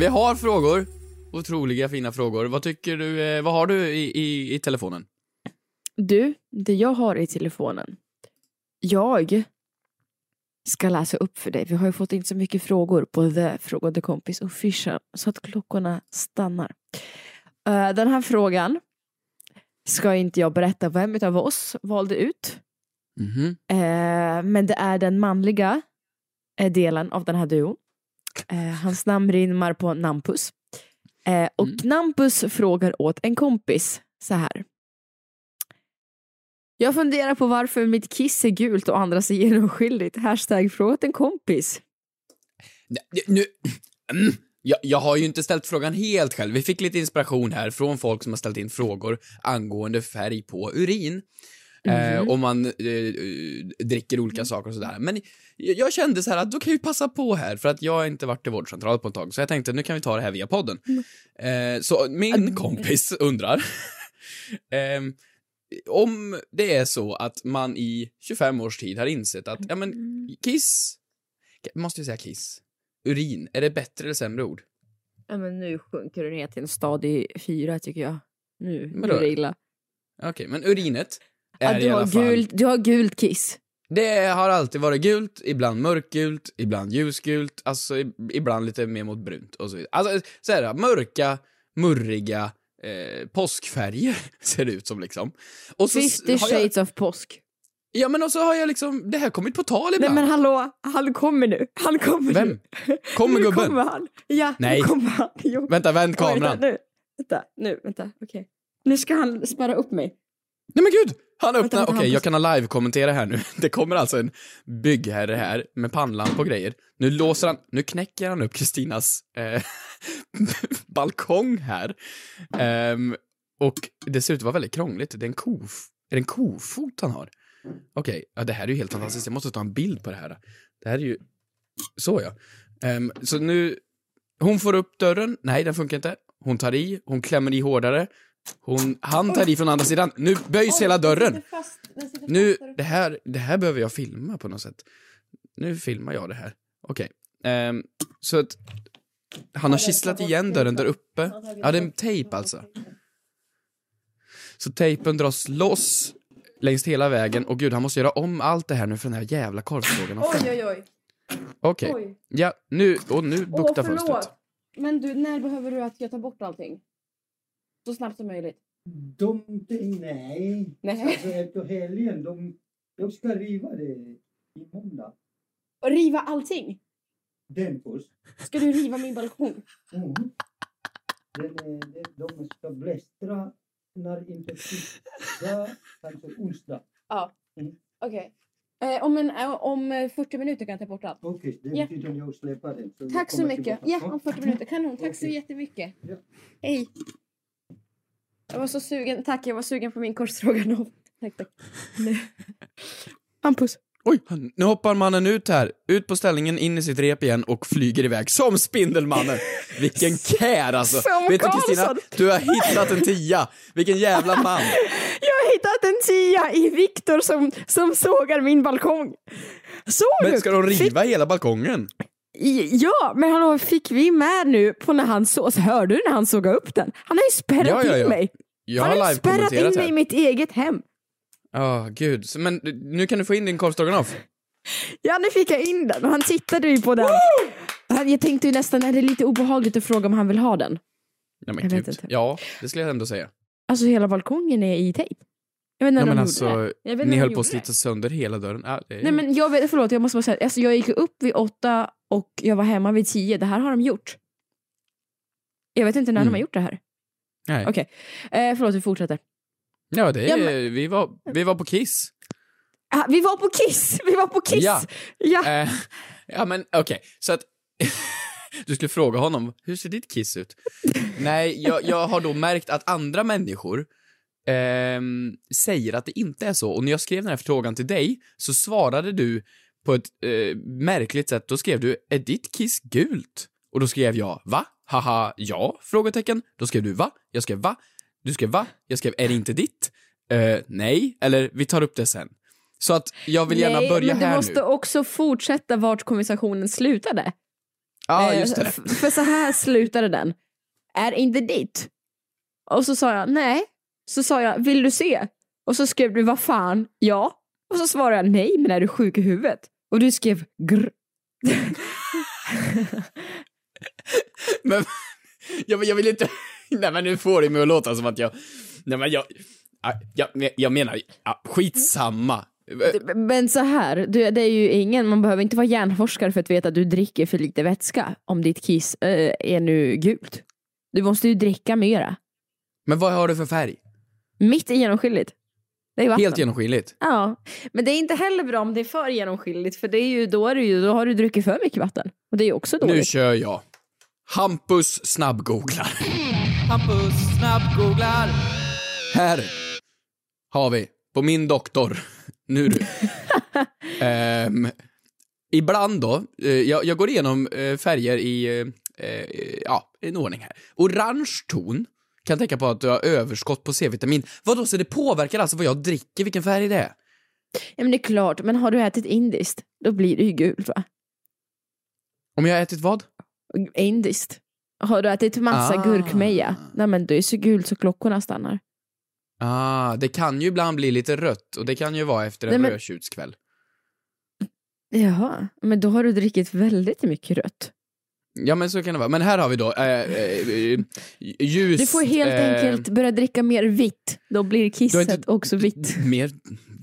Vi har frågor. Otroliga fina frågor. Vad tycker du, eh, vad har du i, i, i telefonen? Du, det jag har i telefonen. Jag ska läsa upp för dig. Vi har ju fått in så mycket frågor på The Frågade Kompis official så att klockorna stannar. Eh, den här frågan ska inte jag berätta vem av oss valde ut. Mhm. Eh, men det är den manliga delen av den här duon. Eh, hans namn rimmar på Nampus. Eh, och Nampus frågar åt en kompis så här. Jag funderar på varför mitt kiss är gult och andras är genomskinligt. Hashtag fråga åt en kompis. Nej, Nu, mm, jag, jag har ju inte ställt frågan helt själv. Vi fick lite inspiration här från folk som har ställt in frågor angående färg på urin. Eh, Mhm. om man eh, eh, dricker olika saker och sådär. Men jag, kände så här att då kan vi passa på här, för att jag har inte varit i vårdcentral på ett tag, så jag tänkte nu kan vi ta det här via podden. Eh, så min kompis undrar, ehm, om det är så att man i 25 års tid har insett att, ja men, kiss, måste jag säga kiss, urin, är det bättre eller sämre ord? Ja, men nu sjunker du ner till en stadig fyra tycker jag. Nu, nu är det illa. Okej, men urinet är Ja, i du, alla har fall... gult, du har gult kiss. Det har alltid varit gult, ibland mörkgult, ibland ljusgult, alltså ibland lite mer mot brunt och så vidare. Alltså så här, mörka, murriga eh, påskfärger ser det ut som liksom. Och så s- 50 har jag- shades of påsk. Ja men och så har jag liksom, det här kommit på tal Nej ibland. men hallå, han kommer nu. Han kommer Vem? nu. Kommer nu gubben? kommer han. Ja, Nej. nu kommer han. Jo. Vänta, vänd Oj, kameran. Vänta, nu. Vänta, nu, vänta, okej. Nu ska han spärra upp mig. Nej men gud! Han öppnar, okej han- jag kan ha live-kommentera här nu. Det kommer alltså en byggherre här med pannlampa och grejer. Nu låser han, nu knäcker han upp Kristinas eh, balkong här. Ehm, och det ser ut att vara väldigt krångligt. Det är en kof, är det en kofot han har? Okej, ja det här är ju helt fantastiskt. Jag måste ta en bild på det här. Det här är ju, så ja. Ehm, så nu, hon får upp dörren, nej den funkar inte. Hon tar i, hon klämmer i hårdare. Hon, han tar i från andra sidan. Nu böjs hela dörren. Nu, det här, det här behöver jag filma på något sätt. Nu filmar jag det här. Okej. Ehm, så att han har kisslat igen dörren där uppe. Ja, det är en tejp alltså. Så tejpen dras loss längs hela vägen och gud, han måste göra om allt det här nu för den här jävla korvsågen. Oj, oj, oj. Okej. Oj. Ja, nu, och nu buktar fönstret. Men du, när behöver du att jag tar bort allting? Så snabbt som möjligt. De, de, nej. Nej. Alltså efter helgen, de, jag ska riva det i måndag. Och riva allting? Den först. Ska du riva min balkong? Mm. Den, den, de ska blästra när inte tisdag, kanske onsdag. Ja. Mm. Okej. Eh, om, en, eh, om eh, 40 minuter kan jag ta bort allt. Okej, det Ja. betyder att jag släpper den. jag Tack så mycket. tillbaka. Ja, om 40 minuter. Kanon. Tack så Okej. jättemycket. Ja. Hej. Jag var så sugen. Tack, jag var sugen på min korvstroganoff. Tack, tack. Nu. Hampus. Oj, nu hoppar mannen ut här, ut på ställningen, in i sitt rep igen och flyger iväg som Spindelmannen. Vilken care alltså. Som Vet du Kristina, Karlsson. du har hittat en tia. Vilken jävla man. Jag har hittat en tia i Viktor som, som sågar min balkong. Såg du? Men ska de Fick- riva hela balkongen? I- Ja, men hallå, fick vi med nu på när han såg, hörde du när han såg upp den? Han har ju spärrat Ja, ja, ja. in mig. Jag han har har spärrat in mig i här. mitt eget hem. Ja, gud. Så, Men nu kan du få in din korvstroganoff. Ja, nu fick jag in den och han tittade ju på den. Han- Jag tänkte ju nästan, är det lite obehagligt att fråga om han vill ha den? Ja, men Jag gud. Ja, det skulle jag ändå säga. Alltså hela balkongen är i tejp. Jag vet inte Ja, när men de alltså, gjorde det. Ni de höll på att slita sönder hela dörren. Ja, det. Nej men jag vet, förlåt jag måste bara säga, alltså jag gick upp vid åtta och jag var hemma vid tio. Det här har de gjort. Jag vet inte när de Mm. har gjort det här. Nej. Okej, eh, förlåt vi fortsätter. Ja, det är, Ja, men- vi, var, vi var på Kiss. Ah, vi var på Kiss! Vi var på Kiss! Ja. Ja. Eh, ja, men okej. Så att... du skulle fråga honom, hur ser ditt kiss ut? Nej, jag, jag har då märkt att andra människor ehm, säger att det inte är så. Och när jag skrev den här frågan till dig så svarade du på ett eh, märkligt sätt. Då skrev du, är ditt kiss gult? Och då skrev jag, va? Haha, ja? Frågetecken. Då skrev du, va? Jag skrev, va? Du skrev, va? Jag skrev, är det inte ditt? Eh, nej, eller vi tar upp det sen. Så att jag vill gärna Nej, börja men du här måste nu. också fortsätta vart konversationen slutade. Ja, Eh, just det. För så här slutade den. Är inte ditt? Och så sa jag nej. Så sa jag, vill du se? Och så skrev du, vad fan, ja. Och så svarade jag, nej, men är du sjuk i huvudet? Och du skrev, grr. Men, jag, jag vill inte... Nej men nu får det mig att låta som att jag... Nej men jag... Jag, jag, jag menar, ja, skitsamma. Men så här, du, det är ju ingen, man behöver inte vara hjärnforskare för att veta att du dricker för lite vätska om ditt kiss eh, är nu gult. Du måste ju dricka mera. Men vad har du för färg? Mitt är genomskinligt. Det är vatten. Helt genomskinligt. Ja, men det är inte heller bra om det är för genomskinligt för det är ju, då, är det ju, då har du druckit för mycket vatten. Och det är ju också Nu dåligt. kör jag. Hampus snabbgooglar. Hampus snabbgooglar. Här har vi, på min doktor, nu du. Ehm, ibland då, eh, jag, jag går igenom eh, färger i, eh, ja, en ordning här. Orange ton kan tänka på att du har överskott på C-vitamin. Vadå, så det påverkar alltså vad jag dricker, vilken färg det är? Ja men det är klart, men har du ätit indiskt, då blir det ju gult va? Om jag har ätit vad? Indiskt. Har du ätit massa Ah. gurkmeja, nej men det är så gult så klockorna stannar. Ah, det kan ju ibland bli lite rött och det kan ju vara efter en Nej, men- rödtjutskväll. Jaha, men då har du druckit väldigt mycket rött. Ja men så kan det vara. Men här har vi då eh, eh, ljus... Du får helt eh, enkelt börja dricka mer vitt, då blir kisset inte- också vitt. Mer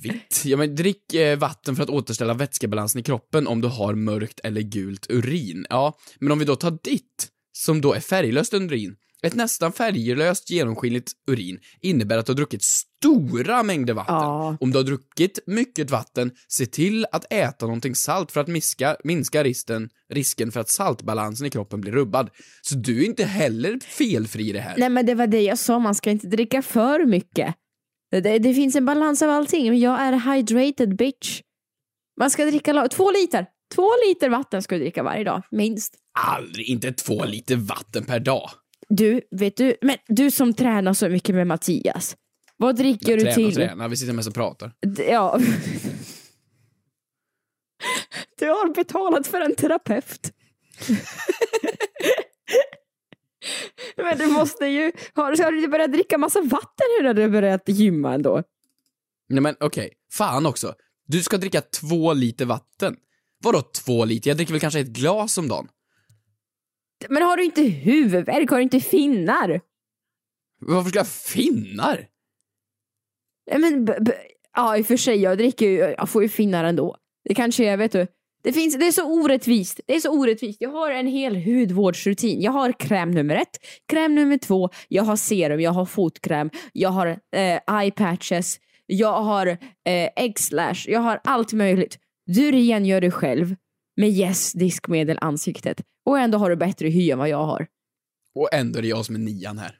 vitt? Ja men drick eh, vatten för att återställa vätskebalansen i kroppen om du har mörkt eller gult urin. Ja, men om vi då tar ditt, som då är färglöst urin. Ett nästan färglöst genomskinligt urin innebär att du har druckit stora mängder vatten. Ja. Om du har druckit mycket vatten, se till att äta någonting salt för att minska, minska risken, risken för att saltbalansen i kroppen blir rubbad. Så du är inte heller felfri i det här. Nej men det var det jag sa, man ska inte dricka för mycket. Det, det, det finns en balans av allting, men jag är hydrated bitch. Man ska dricka två liter. Två liter vatten ska du dricka varje dag, minst. Aldrig, inte två liter vatten per dag. Du, vet du, men du som tränar så mycket med Mattias. Vad dricker du träna, till? träna, vi sitter mest och pratar. Ja. Du har betalat för en terapeut. Men du måste ju, har, har du börjat dricka massa vatten nu när du börjat gymma ändå? Nej men okej, fan också. Du ska dricka två liter vatten. Vadå två liter? Jag dricker väl kanske ett glas om dagen? Men har du inte huvudvärk? Har du inte finnar? Varför ska jag ha finnar? Men, ja, i och för sig, jag dricker ju, jag får ju finnar ändå. Det kanske är, vet du. Det, finns, det är så orättvist. Det är så orättvist. Jag har en hel hudvårdsrutin. Jag har kräm nummer ett, kräm nummer två, jag har serum, jag har fotkräm, jag har eh, eye patches, jag har eh, äggslash, jag har allt möjligt. Du rengör dig själv med Yes diskmedel ansiktet och ändå har du bättre hy än vad jag har. Och ändå är det jag som är nian här.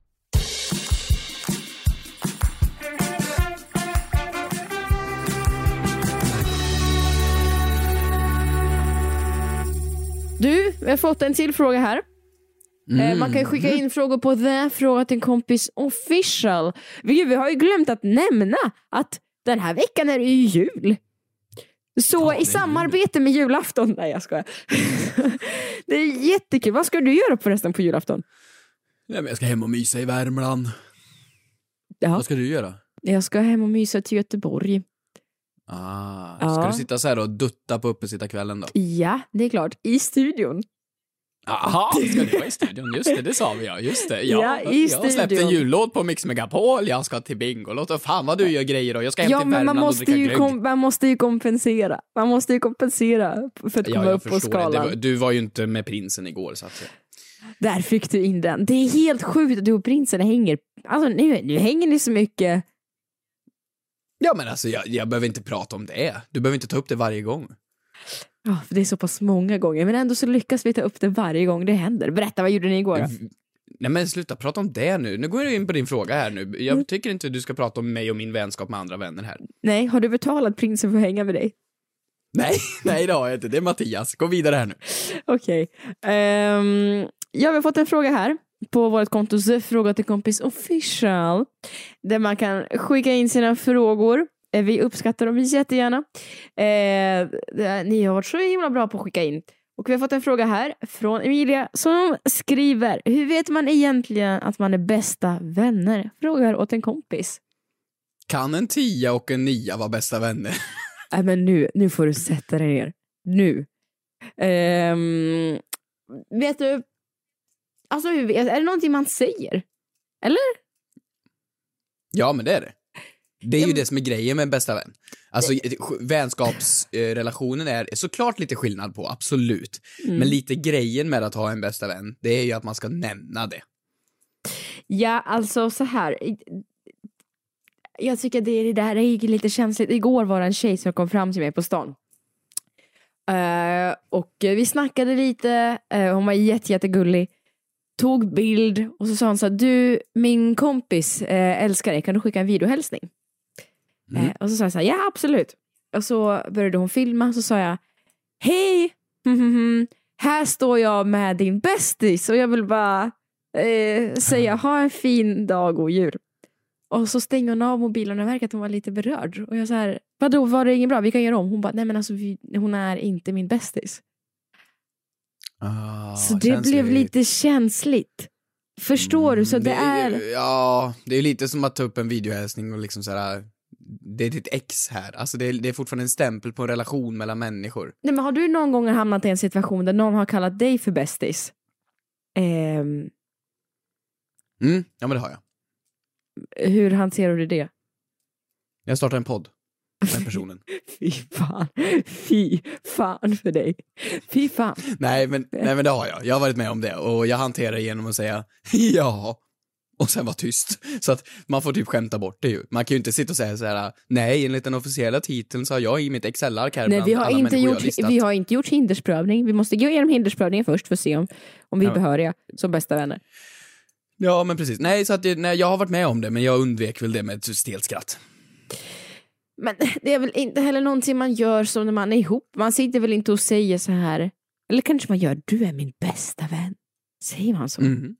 Du, vi har fått en till fråga här. Mm. Man kan skicka in frågor på the fråga till en kompis official. Vi, vi har ju glömt att nämna att den här veckan är det ju jul. Så i samarbete med julafton, nej jag skojar. det är jättekul. Vad ska du göra förresten på julafton? Nej, men jag ska hem och mysa i Värmland. Ja. Vad ska du göra? Jag ska hem och mysa till Göteborg. Ah, Ja. Ska du sitta så här och dutta på uppesittarkvällen då? Ja, det är klart. I studion. Jaha, ska du vara i studion? Just det, det sa vi ja. Just det. Ja, i jag har släppt en jullåt på Mix Megapol, jag ska till Bingolotto. Fan vad du gör grejer då. Jag ska hem Ja, till Värmland man och måste, dricka ju glögg. kom, man måste ju kompensera. Man måste ju kompensera för att Ja, komma jag upp på förstår det. det. skalan. var- Du var ju inte med prinsen igår så att. Där fick du in den. Det är helt sjukt att du och prinsen hänger. Alltså nu, nu hänger ni så mycket. Ja men alltså jag, jag behöver inte prata om det. Du behöver inte ta upp det varje gång. Ja, för det är så pass många gånger. Men ändå så lyckas vi ta upp det varje gång det händer. Berätta, vad gjorde ni igår då? Nej men sluta prata om det nu. Nu går jag in på din fråga här nu. Mm. Jag tycker inte du ska prata om mig och min vänskap med andra vänner här. Nej, har du betalat prinsen för att hänga med dig? Nej, nej det har jag inte. Det är Mattias. Gå vidare här nu. Okej. Ehm, ja, vi har fått en fråga här på vårt konto The Fråga till kompis official. Där man kan skicka in sina frågor. Eh, Vi uppskattar dem jättegärna. Eh, det- ni har varit så himla bra på att skicka in. Och vi har fått en fråga här från Emilia som skriver Hur vet man egentligen att man är bästa vänner? Frågar åt en kompis. Kan en tia och en nia vara bästa vänner? Nej men nu, nu får du sätta dig ner. Nu. Ehm, vet du, alltså är det någonting man säger? Eller? Ja, men det är det. Det är ju det som är grejen med bästa vän. Alltså vänskapsrelationen är såklart lite skillnad på, absolut. Mm. Men lite grejen med att ha en bästa vän, det är ju att man ska nämna det. Ja, alltså så här. Jag tycker det, det där är lite känsligt. Igår var det en tjej som kom fram till mig på stan. Eh, och vi snackade lite, eh, hon var jätte, jättegullig. Tog bild och så sa hon så här, du min kompis eh, älskar dig, kan du skicka en videohälsning? Mm. Eh, och så sa jag så här, ja absolut. Och så började hon filma, så sa jag, hej, här står jag med din bästis och jag vill bara eh, säga ha en fin dag och jul. Och så stänger hon av mobilen och verkar att hon var lite berörd. Och jag så här, vadå var det inget bra? Vi kan göra om. Hon bara, nej men alltså vi, hon är inte min bästis. Ah, så det känns blev lite känsligt. Förstår du? Så det, är... är... Ja, det är lite som att ta upp en videohälsning och liksom såhär, det är ditt ex här. Alltså det är, det är fortfarande en stämpel på en relation mellan människor. Nej, men har du någon gång hamnat i en situation där någon har kallat dig för bästis? Ehm, Mm, ja men det har jag. hur hanterar du det? Jag startar en podd med personen. Fy fan. Fy fan för dig. Fy fan. nej, men, nej men det har jag. Jag har varit med om det och jag hanterar det genom att säga ja. och sen vara tyst. Så att man får typ skämta bort det ju. Man kan ju inte sitta och säga så här: nej enligt den officiella titeln så har jag i mitt Excel-ark här Nej, vi har, inte gjort, vi har inte gjort hindersprövning. Vi måste gå igenom hindersprövningen först för att se om, om vi är Ja. behöriga som bästa vänner. Ja men precis, nej så att nej, jag har varit med om det men jag undvek väl det med ett stelt skratt. Men det är väl inte heller någonting man gör som när man är ihop. Man sitter väl inte och säger så här. Eller kanske man gör, du är min bästa vän. Säger man så? Mhm.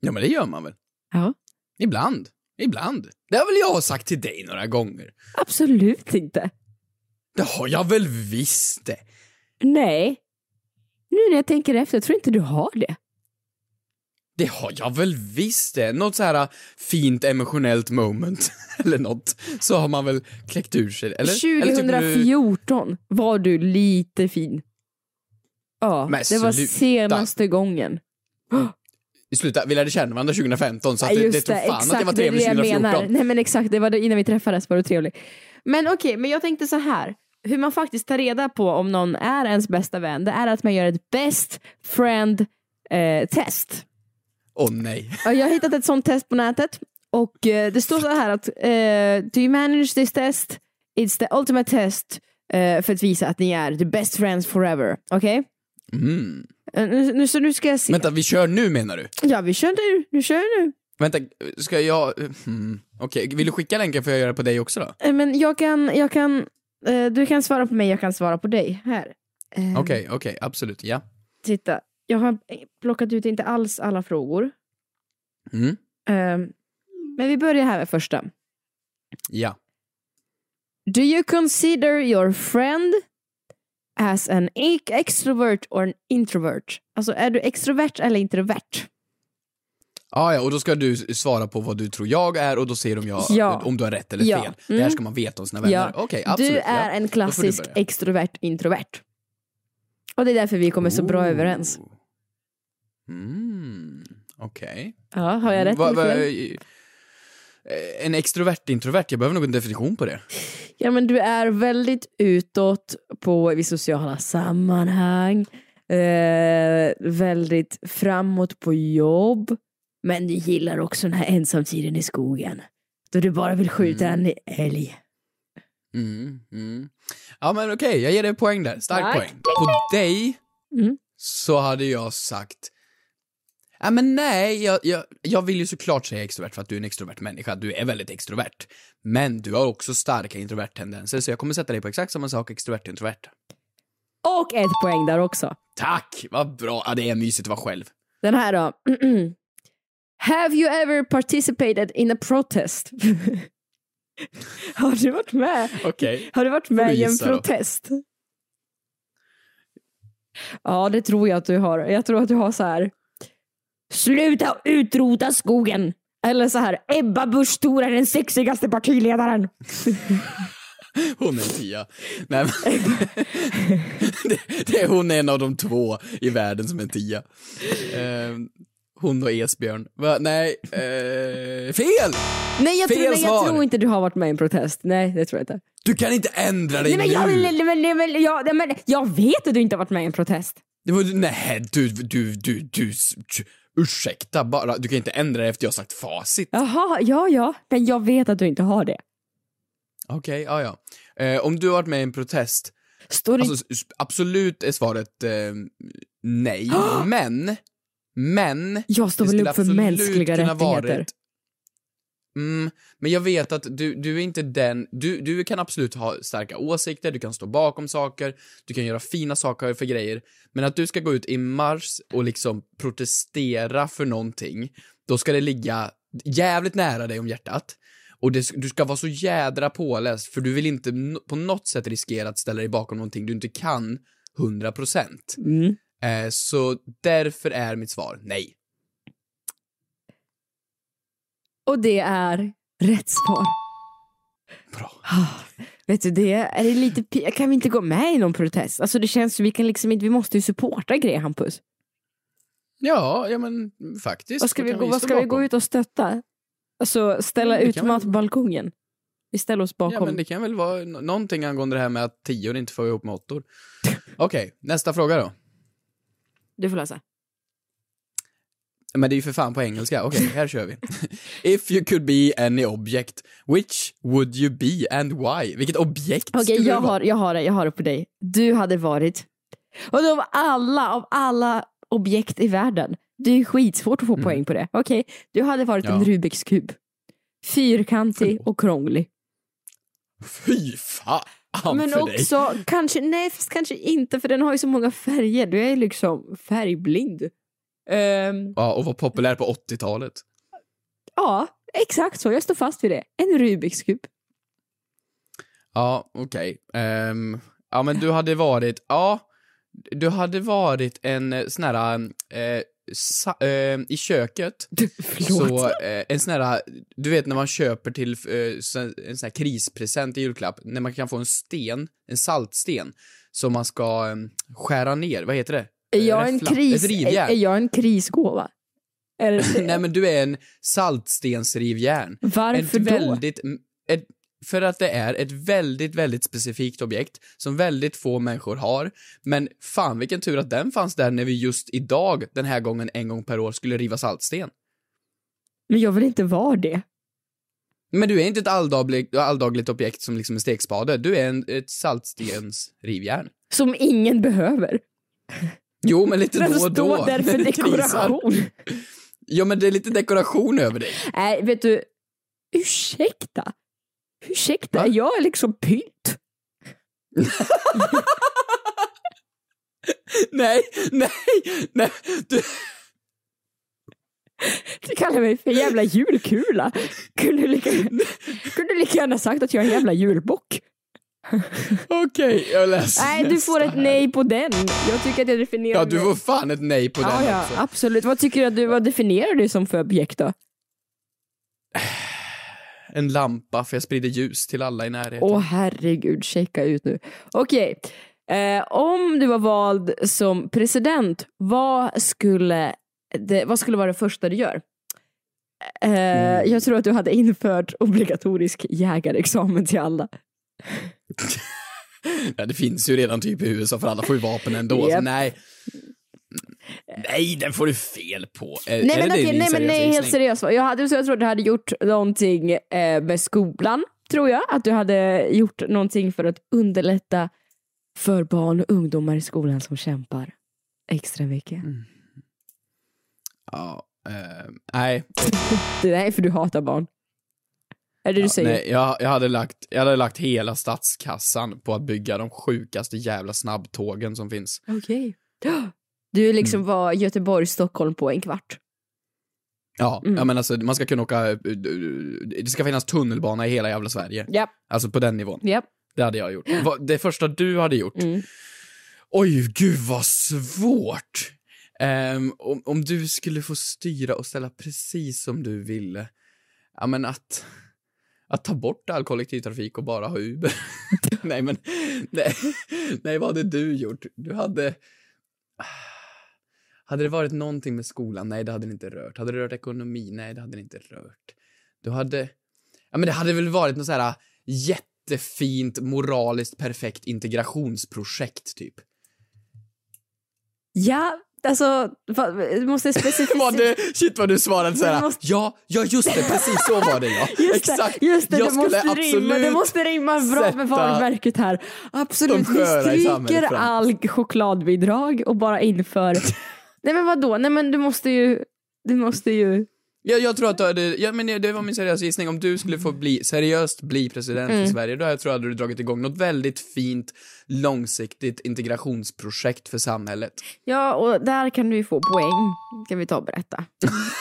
Ja men det gör man väl? Ja. Ibland. Ibland. Det har väl jag sagt till dig några gånger? Absolut inte. Det har jag väl visst det. Nej. Nu när jag tänker efter, jag tror inte du har det. Det har jag väl visst det. Något så här äh, fint emotionellt moment eller något. Så har man väl kläckt ur sig eller? Eller typ 2014 var du lite fin. Ja, Men det var sluta. senaste gången. Sluta, vi lärde känna varandra 2015 så att det, det tog fan att jag var det är trevlig det jag 2014. menar. Nej men exakt, det var det, innan vi träffades var du trevlig. Men okej, men jag tänkte så här. Hur man faktiskt tar reda på om någon är ens bästa vän, det är att man gör ett best friend eh, test. Åh nej. Ja, Jag har hittat ett sånt test på nätet och eh, det står så här att eh, Do you manage this test? It's the ultimate test eh, för att visa att ni är the best friends forever. Okej? Mm. Eh, Nu, så nu ska jag se. Vänta, vi kör nu menar du? Ja, vi kör nu. Nu kör nu. Vänta, ska jag... Hmm. Okej, vill du skicka länken för jag göra det på dig också då? Men jag kan, jag kan, du kan svara på mig, jag kan svara på dig. Här. Okej, okej, absolut, ja. Titta, jag har plockat ut inte alls alla frågor. Mm. Eh, men vi börjar här med första. Ja. Do you consider your friend as an extrovert or an introvert? Alltså är du extrovert eller introvert? Ah, ja, och då ska du svara på vad du tror jag är och då ser om jag, Ja. om du har rätt eller Ja. fel. Det här Mm. ska man veta om sina vänner. Ja. Okej, absolut. du är en klassisk extrovert introvert. Och det är därför vi kommer så bra överens. Mm, okej. Ja, har jag rätt Va- va- eh, En extrovert introvert, jag behöver nog en definition på det. Ja men du är väldigt utåt på i sociala sammanhang. Eh, väldigt framåt på jobb. Men du gillar också den här ensamtiden i skogen. Då du bara vill skjuta en älg. Mm, mm. Ja men okej, jag ger dig en poäng där. Stark Tack. poäng. På dig Mm. så hade jag sagt Ja men nej, jag, jag, jag vill ju såklart säga extrovert för att du är en extrovert människa, du är väldigt extrovert. Men du har också starka introvert-tendenser, så jag kommer sätta dig på exakt samma sak, extrovert introvert. Och ett poäng där också. Tack, vad bra. Ja, det är mysigt att vara själv. Den här då. Have you ever participated in a protest? Har du varit med? Okej. Har du varit med i en gissa då? protest? Ja, det tror jag att du har. Jag tror att du har så här. Sluta utrota skogen! Eller så här, Ebba Busch Thor är den sexigaste partiledaren. Hon är en tia. Nej, men... det, det hon är en av de två i världen som är en tia. Eh, hon och Esbjörn. Va? Nej, eh, fel! Nej, jag, tror, Fel nej, jag tror inte du har varit med i en protest. Nej, det tror jag inte. Du kan inte ändra dig Nej, men, jag, nu! nej, men, nej, men, jag, men, jag vet att du inte har varit med i en protest. Det var, nej, du, du, du, du, ursäkta bara, du kan inte ändra dig efter jag sagt facit. Jaha, ja, ja. Men jag vet att du inte har det. Okej, ja, ja. Eh, om du har varit med i en protest, Står det... alltså, absolut är svaret eh, nej, men, men... Jag står det väl upp för mänskliga rättigheter. varit- Mm, men jag vet att du, du är inte den, du, du kan absolut ha starka åsikter, du kan stå bakom saker, du kan göra fina saker för grejer, men att du ska gå ut i mars och liksom protestera för någonting, då ska det ligga jävligt nära dig om hjärtat. Och det, du ska vara så jädra påläst, för du vill inte no- på något sätt riskera att ställa dig bakom någonting du inte kan 100%. Mm. Eh, så därför är mitt svar nej. Och det är rätt svar. Bra. Vet du, det är det lite Kan vi inte gå med i någon protest? Alltså det känns som vi kan liksom inte, vi måste ju supporta grejer Hampus. Ja, ja men faktiskt. Vad ska, vi, gå, vad stå ska vi gå ut och stötta? Alltså ställa det ut vi- mat på balkongen. Vi ställer oss bakom. Ja, men det kan väl vara nå- någonting angående det här med att tior inte får ihop med åttor. Okej, nästa fråga då. Du får läsa. Men det är ju för fan på engelska. Okej, här kör vi. If you could be any object, which would you be and why? Vilket objekt Okej, skulle jag du vara? har, jag har det, jag har det på dig. Du hade varit, och av alla, av alla objekt i världen, det är skitsvårt att få poäng på det. Okej, du hade varit en Mm. Ja. Rubiks kub. Fyrkantig och krånglig. Fy fan Men för dig. också, kanske, nej kanske inte för den har ju så många färger. Du är liksom färgblind. Ehm, Ja, och var populär på 80-talet. ja, exakt så. Jag står fast vid det. En Rubiks kub. Ja, okej. Ehm, ja, men du hade varit, ja, du hade varit en eh, sån här, eh, sa, eh, i köket, så eh, en sån här, du vet när man köper till eh, en sån här krispresent i julklapp, när man kan få en sten, en saltsten, som man ska eh, skära ner, vad heter det? Är jag, en kris, är, är jag en krisgåva? Nej men du är en saltstensrivjärn. Varför ett då? Väldigt, ett, för att det är ett väldigt, väldigt specifikt objekt som väldigt få människor har. Men fan vilken tur att den fanns där när vi just idag, den här gången en gång per år, skulle riva saltsten. Men jag vill inte vara det. Men du är inte ett alldagligt, alldagligt objekt som liksom en stekspade. Du är en, ett saltstensrivjärn. Som ingen behöver. Jo, men lite Den då och då. står där för dekoration. Ja, men det är lite dekoration över dig. Nej, vet du, ursäkta. Ursäkta, jag är liksom pynt. nej, nej, nej. Du... Du kallar mig för jävla julkula. Kunde lika, kunde lika gärna sagt att jag är en jävla julbock. Okej, jag läser Nej, du får ett nej på den. Jag tycker att jag definierar Ja, du får fan ett nej på den ja, också. absolut. Vad tycker du att du, vad definierar du som för objekt då? En lampa, för jag sprider ljus till alla i närheten. Åh herregud, checka ut nu. Okej, eh, om du var vald som president, vad skulle, det, vad skulle vara det första du gör? Eh, Mm. Jag tror att du hade infört obligatorisk jägarexamen till alla. Ja, det finns ju redan typ i USA för alla får ju vapen ändå. Så Japp. nej. Nej, den får du fel på. Är, Nej är men det okej, nej men nej helt seriöst. Jag, hade, så jag att du hade gjort någonting eh, med skolan, tror jag. Att du hade gjort någonting för att underlätta för barn och ungdomar i skolan som kämpar extra mycket. Mm. Ja, eh, nej. Det är för du hatar barn. Är det du säger? nej jag, jag, hade lagt, jag hade lagt hela statskassan på att bygga de sjukaste jävla snabbtågen som finns. Okej. Du liksom Mm. var Göteborg-Stockholm på en kvart. Ja, Mm. ja men alltså man ska kunna åka, eh, det ska finnas tunnelbana i hela jävla Sverige. Japp. Alltså på den nivån. Japp. Det hade jag gjort. Det första du hade gjort? Mm. Oj, gud vad svårt! Ehm, om, om du skulle få styra och ställa precis som du ville, ja men att, att ta bort all kollektivtrafik och bara ha Uber. nej men, nej, nej vad hade du gjort? Du hade, hade det varit någonting med skolan? Nej, det hade det inte rört. Hade det rört ekonomi? Nej, det hade det inte rört. Du hade, ja men det hade väl varit något så här äh, jättefint, moraliskt perfekt integrationsprojekt typ. Ja, alltså, va- du måste specificera. Shit vad du svarade såhär, måste- ja, ja just det, precis så var det ja. Just det, Exakt. just det, jag det måste, rimma, det måste rimma bra med varumärket här. Absolut, vi stryker all chokladbidrag och bara inför... Nej men vadå, nej men du måste ju, du måste ju... Jag, jag tror att du hade, ja, men det var min seriösa gissning, om du skulle få bli, seriöst bli president Mm. för Sverige, då jag tror jag hade du dragit igång något väldigt fint, långsiktigt integrationsprojekt för samhället. Ja, och där kan du ju få poäng. Ska vi ta och berätta.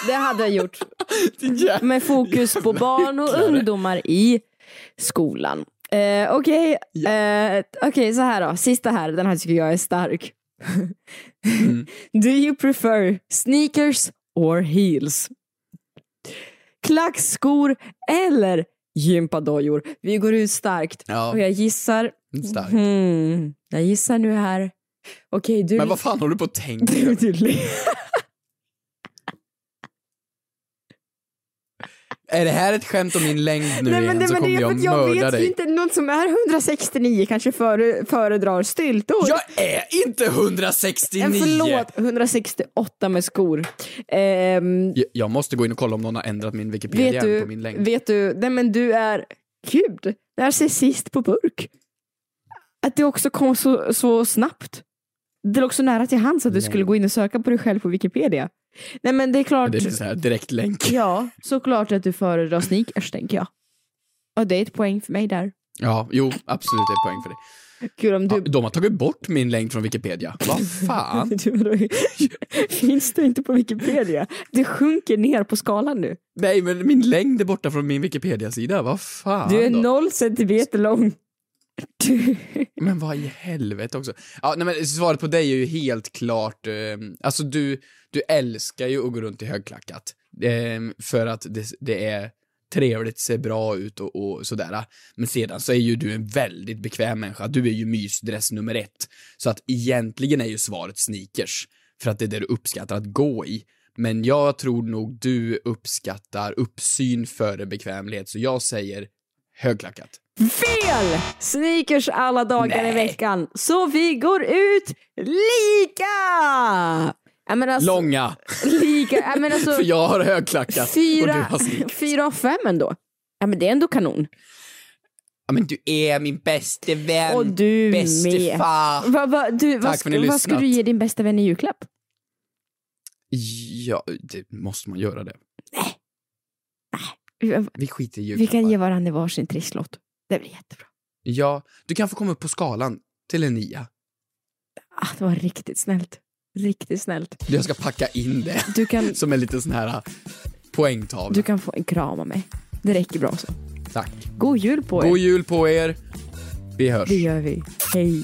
Det hade jag gjort. Med fokus på barn och ungdomar i skolan. Eh, Okej, eh, okej, så här då. Sista här, den här tycker jag är stark. Do you prefer sneakers or heels? Klackskor eller gympadojor? Vi går ut starkt. Ja. Och jag gissar... Starkt. Hmm, jag gissar nu här. Okej, du... Men vad fan håller du på att tänka? Du, du, Är det här ett skämt om min längd nu Nej, igen det, så det kommer jag jag mörda vet dig. inte, någon som är 169 kanske före, föredrar styltor. Jag är inte 169! Eh, Förlåt, 168 med skor. Ehm, Jag, jag måste gå in och kolla om någon har ändrat min Wikipedia vet du, på min längd. vet du, nej men du är, gud, det här ser sist på burk. Att det också kom så, så snabbt. Det låg så nära till hands att du skulle gå in och söka på dig själv på Wikipedia. Nej men det är klart. Det är så här direkt länk. Ja, såklart att du föredrar sneakers tänker jag. Och det är ett poäng för mig där. Ja, jo, absolut det är ett poäng för dig. Kul om du... Ja, de har tagit bort min längd från Wikipedia. Vad fan? Du? Finns det inte på Wikipedia? Det sjunker ner på skalan nu. Nej, men min längd är borta från min Wikipedia-sida. Vad fan Du är då? noll centimeter lång. Men vad i helvete också. Ja, nej, men svaret på dig är ju helt klart, eh, alltså du, du älskar ju att gå runt i högklackat. Eh, för att det, det är trevligt, ser bra ut och, och sådär. Men sedan så är ju du en väldigt bekväm människa. Du är ju mysdress nummer ett. Så att egentligen är ju svaret sneakers. För att det är det du uppskattar att gå i. Men jag tror nog du uppskattar uppsyn före bekvämlighet, så jag säger högklackat. Fel! Sneakers alla dagar i veckan. Så vi går ut lika! Jag menar, alltså, Långa! Lika, jag menar, alltså, För jag har högklackat och du fyra, har sneakers. fyra av fem ändå. Ja men det är ändå kanon. Ja men du är min bäste vän. Och du bäste med. far. Va, va, du, vad, Tack för att ni vad ska du ge din bästa vän i julklapp? Ja, det måste man göra det. Vi skiter i Vi julklappar. kan ge varandra varsin trisslott. Det blir jättebra. Ja, du kan få komma upp på skalan till en nia. Ah, det var riktigt snällt. Riktigt snällt. Jag ska packa in det Du kan, som en liten sån här äh, poängtavla. du kan få en kram av mig. Det räcker bra så. Tack. God jul på er. God jul på er. Vi hörs. Det gör vi. Hej.